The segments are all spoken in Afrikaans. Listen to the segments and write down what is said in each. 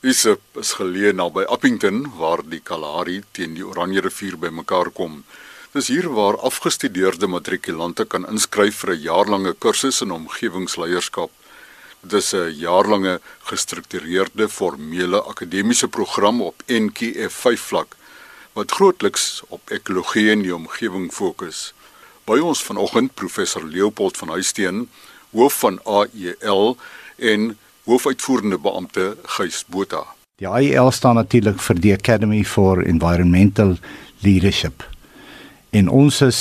Isip is geleë naby Appington waar die Kalahari teen die Oranje rivier bymekaar kom. Dis hier waar afgestudeerde matrikulante kan inskryf vir 'n jaarlange kursus in omgewingsleierskap. Dit is 'n jaarlange gestruktureerde formele akademiese program op NQF 5 vlak wat grootliks op ekologie en die omgewing fokus. By ons vanoggend professor Leopold van Huisteen, hoof van AEL en hoofuitvoerende beampte Gys Botha. Die AEL staan natuurlik vir die Academy for Environmental Leadership. En ons is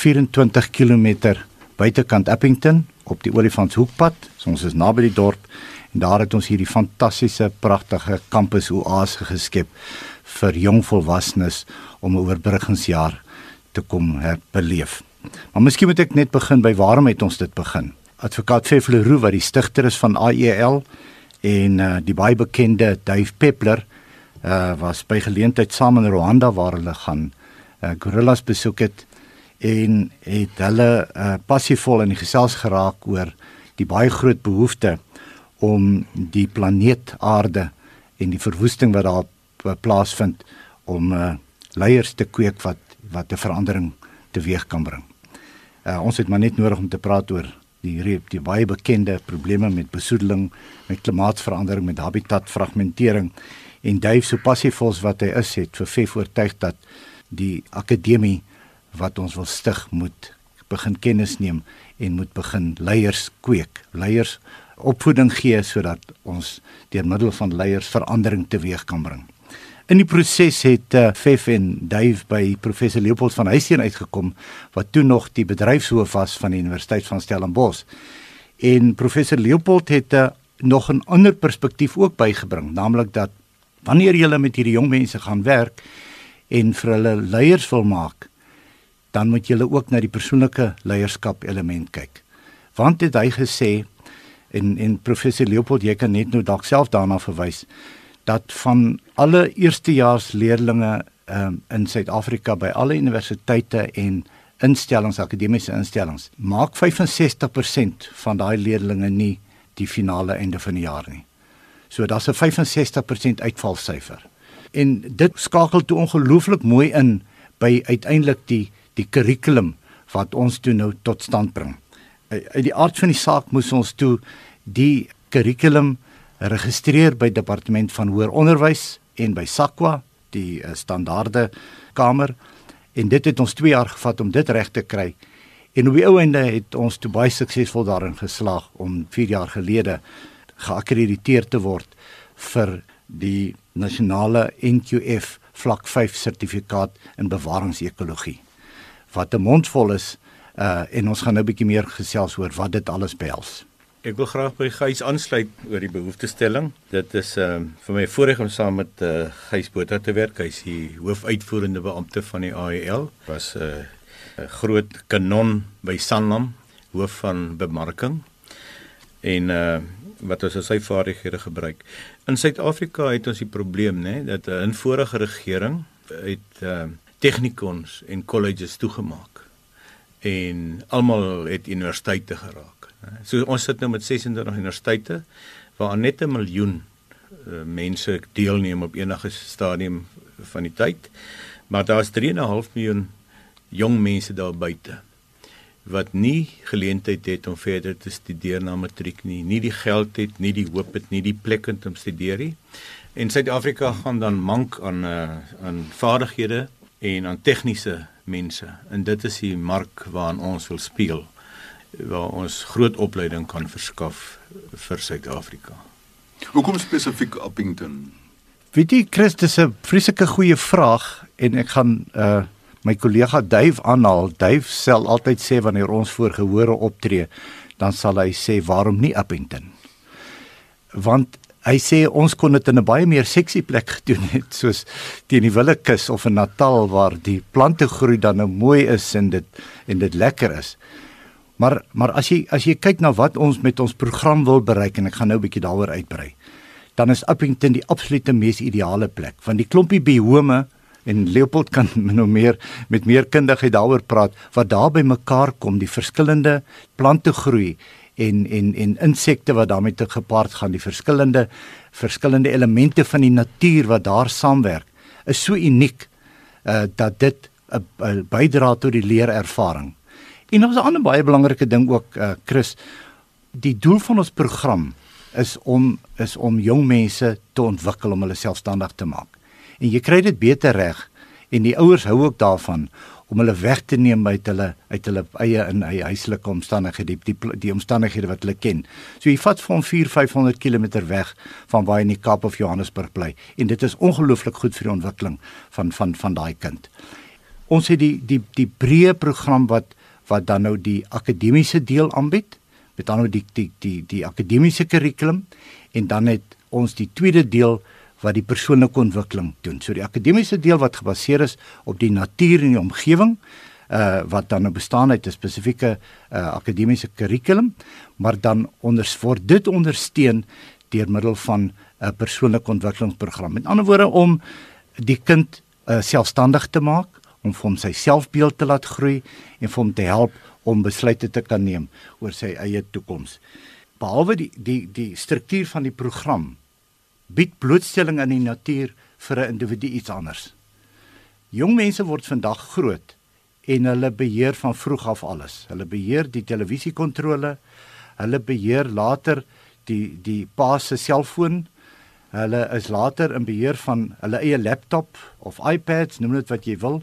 24 km buitekant Appington op die Olifantshoekpad. So ons is naby die dorp en daar het ons hierdie fantastiese pragtige kampus oase geskep vir jong volwassenes om 'n oorbruggingsjaar te kom beleef. Maar miskien moet ek net begin by waarom het ons dit begin? Advokaat Fefle Roo wat die stigter is van AEL en uh, die baie bekende Dave Peppler uh, was by geleentheid saam in Rwanda waar hulle gaan uh, gorillas besoek het en het hulle uh, passievol in die gesels geraak oor die baie groot behoefte om die planeet Aarde en die verwoesting wat daar uh, plaasvind om uh, leiers te kweek wat wat 'n verandering teweeg kan bring. Uh, ons het maar net nodig om te praat oor die reep die baie bekende probleme met besoedeling, met klimaatsverandering, met habitatfragmentering en Dave so passiefvols wat hy is het vir Fef oortuig dat die akademie wat ons wil stig moet begin kennis neem en moet begin leiers kweek, leiers opvoeding gee sodat ons deur middel van leiers verandering teweeg kan bring. In die proses het uh, Fef en Dave by professor Leopold van Huisteen uitgekom wat toe nog die bedryfshoof was van die Universiteit van Stellenbosch. En professor Leopold het uh, nog 'n ander perspektief ook bygebring, naamlik dat wanneer jy met hierdie jong mense gaan werk, en vir hulle leiers wil maak, dan moet jy ook na die persoonlike leierskap element kyk. Want het hy gesê en en professor Leopold jy kan net nou dalk self daarna verwys dat van alle eerstejaars leerdlinge um, in Suid-Afrika by alle universiteite en instellings akademiese instellings maak 65% van daai leerdlinge nie die finale einde van die jaar nie. So daar's 'n 65% uitvalsyfer en dit skakel toe ongelooflik mooi in by uiteindelik die die kurrikulum wat ons toe nou tot stand bring. Uit die aard van die saak moes ons toe die kurrikulum registreer by departement van hoër onderwys en by SAQA, die uh, standaarde kamer en dit het ons 2 jaar gevat om dit reg te kry. En op die ou einde het ons toe baie suksesvol daarin geslaag om 4 jaar gelede geakkrediteer te word vir die nasionale NQF vlak 5 sertifikaat in bewaringsekologie. Wat 'n mondvol is uh en ons gaan nou 'n bietjie meer gesels oor wat dit alles behels. Ek wil graag by Gys aansluit oor die behoeftestelling. Dit is uh vir my voorreg om saam met uh Gys Botha te werk. Hy's die hoofuitvoerende beampte van die AEL. Was 'n uh, 'n groot kanon by Sanlam, hoof van bemarking. En uh wat ons as sy vaardighede gebruik. In Suid-Afrika het ons die probleem nê dat 'n vorige regering het uh, technikons en colleges toegemaak en almal het universiteite geraak. So ons sit nou met 26 universiteite waar net 'n miljoen uh, mense deelneem op enige stadium van die tyd. Maar daar's 3.5 miljoen jong mense daar buite wat nie geleentheid het om verder te studeer na matriek nie, nie die geld het, nie die hoop het, nie die plek om te studeer nie. En Suid-Afrika gaan dan mank aan uh, aan vaardighede en aan tegniese mense. En dit is die mark waaraan ons wil speel waar ons groot opleiding kan verskaf vir Suid-Afrika. Hoekom spesifiek Appington? Weet jy Christus 'n vreeslike goeie vraag en ek gaan uh my kollega Duif aanhaal. Duif sal altyd sê wanneer ons voor gehore optree, dan sal hy sê waarom nie Appington? Want hy sê ons kon dit in 'n baie meer seksie plek gedoen het soos teen die Willekus of in Natal waar die plante groei dan nou mooi is en dit en dit lekker is. Maar maar as jy as jy kyk na wat ons met ons program wil bereik en ek gaan nou 'n bietjie daaroor uitbrei, dan is Appington die absolute mees ideale plek want die klompie biome en Leopold kan nou meer met meer kundigheid daaroor praat wat daar by mekaar kom die verskillende plante groei en en en insekte wat daarmee te gepaard gaan, die verskillende verskillende elemente van die natuur wat daar saamwerk, is so uniek uh dat dit 'n bydra tot die leerervaring. En ons 'n ander baie belangrike ding ook uh Chris, die doel van ons program is om is om jong mense te ontwikkel om hulle selfstandig te maak. En jy kry dit beter reg en die ouers hou ook daarvan om hulle weg te neem uit hulle uit hulle eie in eie huislike omstandighede die, die die omstandighede wat hulle ken. So jy vat vir hom 4 500 km weg van waar hy in die Kaap of Johannesburg bly en dit is ongelooflik goed vir die ontwikkeling van van van daai kind. Ons het die die die breë program wat wat dan nou die akademiese deel aanbied met dan nou die die die die akademiese kurrikulum en dan het ons die tweede deel wat die persoonlike ontwikkeling doen. So die akademiese deel wat gebaseer is op die natuur en die omgewing uh wat dan nou bestaan uit 'n spesifieke uh akademiese kurrikulum, maar dan onders word dit ondersteun deur middel van 'n uh, persoonlike ontwikkelingsprogram. Met ander woorde om die kind uh selfstandig te maak, om vir hom sy selfbeeld te laat groei en vir hom te help om besluite te kan neem oor sy eie toekoms. Behalwe die die die struktuur van die program bied blootstelling aan die natuur vir 'n individu iets anders. Jong mense word vandag groot en hulle beheer van vroeg af alles. Hulle beheer die televisiekontrole, hulle beheer later die die pa se selfoon. Hulle is later in beheer van hulle eie laptop of iPads, noem dit wat jy wil.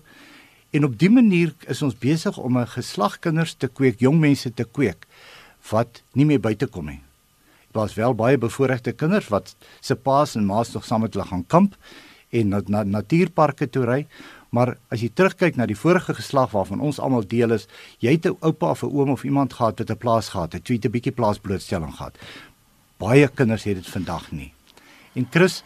En op dië manier is ons besig om 'n geslag kinders te kweek, jong mense te kweek wat nie meer buite kom nie. Daar's wel baie bevoorregte kinders wat se paas en maas nog saam met hulle gaan kamp en na, na natuurparke toe ry, maar as jy terugkyk na die vorige geslag waarvan ons almal deel is, jy het 'n oupa of 'n oom of iemand gehad wat 'n plaas gehad het, jy het 'n bietjie plaasblootstelling gehad. Baie kinders het dit vandag nie. En Chris,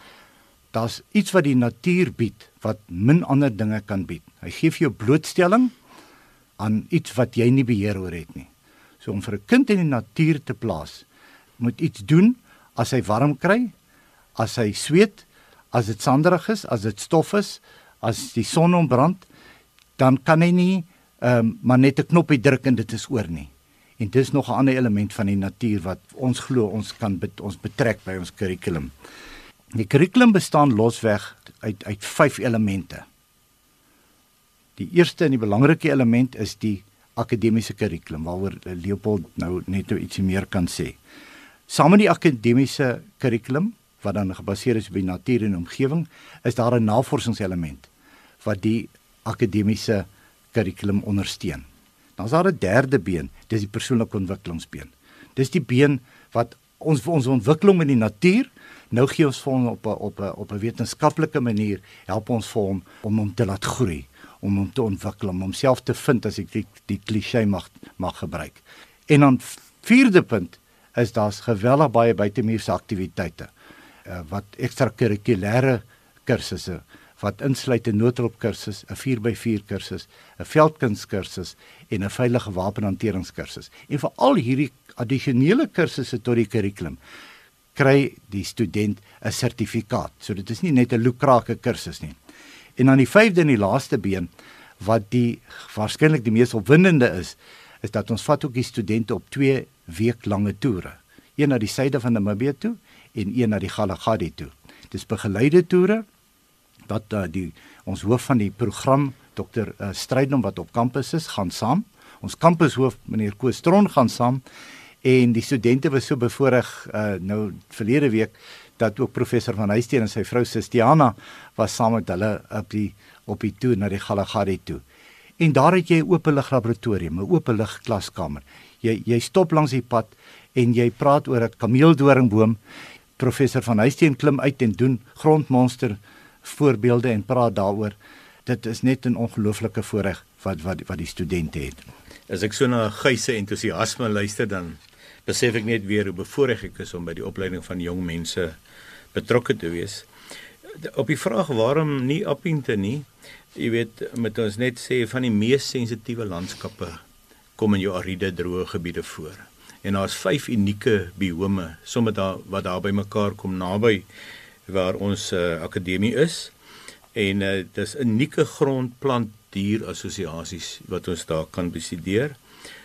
daar's iets wat die natuur bied wat min ander dinge kan bied. Hy gee vir jou blootstelling aan iets wat jy nie beheer oor het nie. So om vir 'n kind in die natuur te plaas, moet iets doen as hy warm kry, as hy sweet, as dit sanderig is, as dit stof is, as die son hom brand, dan kan hy nie ehm um, maar net 'n knoppie druk en dit is oor nie. En dis nog 'n ander element van die natuur wat ons glo ons kan bet, ons betrek by ons kurrikulum. Die kurrikulum bestaan losweg uit uit vyf elemente. Die eerste en die belangrike element is die akademiese kurrikulum waaroor Leopold nou net nou ietsie meer kan sê. Saam met die akademiese kurrikulum wat dan gebaseer is op die natuur en omgewing, is daar 'n navorsingselement wat die akademiese kurrikulum ondersteun. Dan is daar 'n derde been, dis die persoonlike ontwikkelingsbeen. Dis die been wat ons ons ontwikkeling in die natuur Nou gee ons vir hom op 'n op 'n op 'n wetenskaplike manier help ons vir hom om hom te laat groei, om hom te ontwikkel, om homself te vind as ek die, die klise mag mag gebruik. En dan vierde punt is daar's geweldig baie buitemuurse aktiwiteite uh, wat ekstrakurrikulêre kursusse wat insluit 'n noodhulpkursus, 'n 4x4 kursus, 'n veldkunskursus en 'n veilige wapenhanteringskursus. En vir al hierdie addisionele kursusse tot die kurrikulum kry die student 'n sertifikaat. So dit is nie net 'n lukrake kursus nie. En dan die vyfde en die laaste been wat die waarskynlik die mees opwindende is, is dat ons vat ook die studente op 2 week lange toere. Een na die suide van Namibië toe en een na die Galagadi toe. Dis begeleide toere wat uh, die ons hoof van die program Dr. Uh, Strydom wat op kampus is, gaan saam. Ons kampushoof meneer Koos Tron gaan saam en die studente was so bevoorreg uh, nou verlede week dat ook professor van Huisteen en sy vrou Sistiana was saam met hulle op die op die toer na die Galagadi toe. En daar het jy 'n openlig laboratorium, 'n openlig klaskamer. Jy jy stop langs die pad en jy praat oor 'n kameeldoringboom. Professor van Huisteen klim uit en doen grondmonster voorbeelde en praat daaroor. Dit is net 'n ongelooflike voorreg wat wat wat die studente het. As ek so na Geyse entoesiasme luister dan besef ek net weer hoe bevoorreg ek is om by die opleiding van jong mense betrokke te wees. Op die vraag waarom nie Appington nie, jy weet, met ons net sê van die mees sensitiewe landskappe kom in jou ariede droë gebiede voor. En daar's vyf unieke biome, sommer daar wat daar by mekaar kom naby waar ons uh, akademie is. En uh, dis unieke grondplant dier assosiasies wat ons daar kan bestudeer.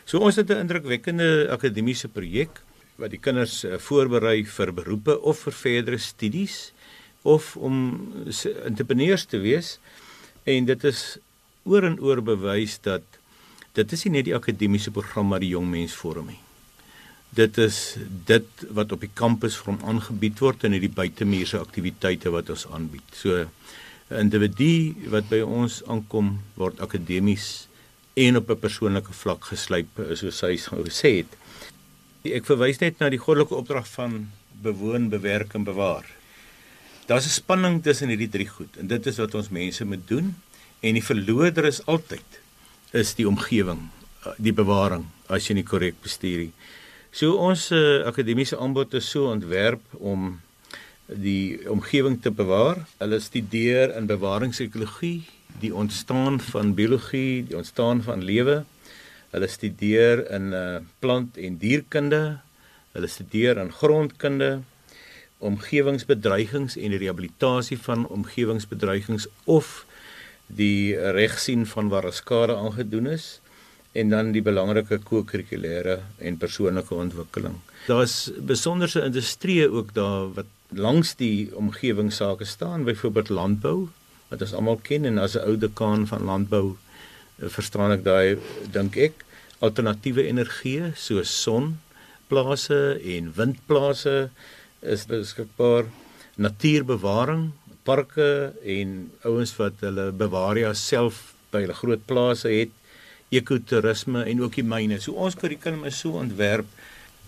So ons het 'n indrukwekkende akademiese projek wat die kinders uh, voorberei vir beroepe of vir verdere studies of om entrepreneurs te wees en dit is oor en oor bewys dat dit is nie net die akademiese program wat die jong mens vorm nie dit is dit wat op die kampus vir hom aangebied word en hierdie buitemuurse aktiwiteite wat ons aanbied. So 'n individu wat by ons aankom word akademies en op 'n persoonlike vlak geslyp soos hy gesê het. Ek verwys net na die goddelike opdrag van bewoon, bewerk en bewaar. Daar's 'n spanning tussen hierdie drie goed en dit is wat ons mense moet doen en die verloder is altyd is die omgewing, die bewaring as jy nie korrek bestuur nie. So ons uh, akademiese aanbod is so ontwerp om die omgewing te bewaar. Hulle studeer in bewaringsekologie, die ontstaan van biologie, die ontstaan van lewe. Hulle studeer in uh, plant- en dierkunde. Hulle studeer in grondkunde, omgewingsbedreigings en die rehabilitasie van omgewingsbedreigings of die regsien van waar skade aangedoen is en dan die belangrike ko-kurrikulêre en persoonlike ontwikkeling. Daar's besonderse industrieë ook daar wat langs die omgewingsake staan, byvoorbeeld landbou wat ons almal ken en as 'n ou dekaan van landbou eh, verstaan ek daai dink ek alternatiewe energie soos sonplase en windplase is beskikbaar natuurbewaring parke en ouens wat hulle bewaria self by hulle groot plase het ekotourisme en ook die myne. So ons kurrikulum is so ontwerp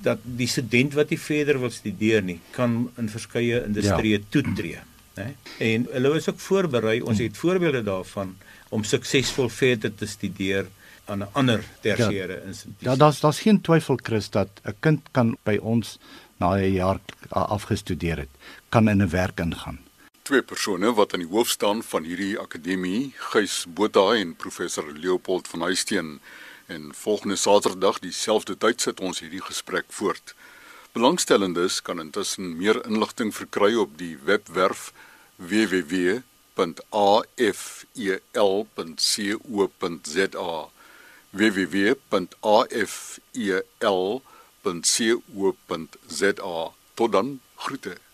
dat die student wat nie verder wil studeer nie, kan in verskeie industrieë ja. toetree, né? En hulle is ook voorberei. Ons het voorbeelde daarvan om suksesvol verder te studeer aan 'n ander tersiêre ja. instituut. Ja, daar's daar's geen twyfel Chris dat 'n kind kan by ons na 'n jaar afgestudeer het, kan in 'n werk ingaan twee persone wat aan die hoof staan van hierdie akademie, Gys Botha en professor Leopold van Huisteen. En volgende Saterdag dieselfde tyd sit ons hierdie gesprek voort. Belangstellendes kan intussen meer inligting verkry op die webwerf www.afel.co.za www.afel.co.za Tot dan, groete.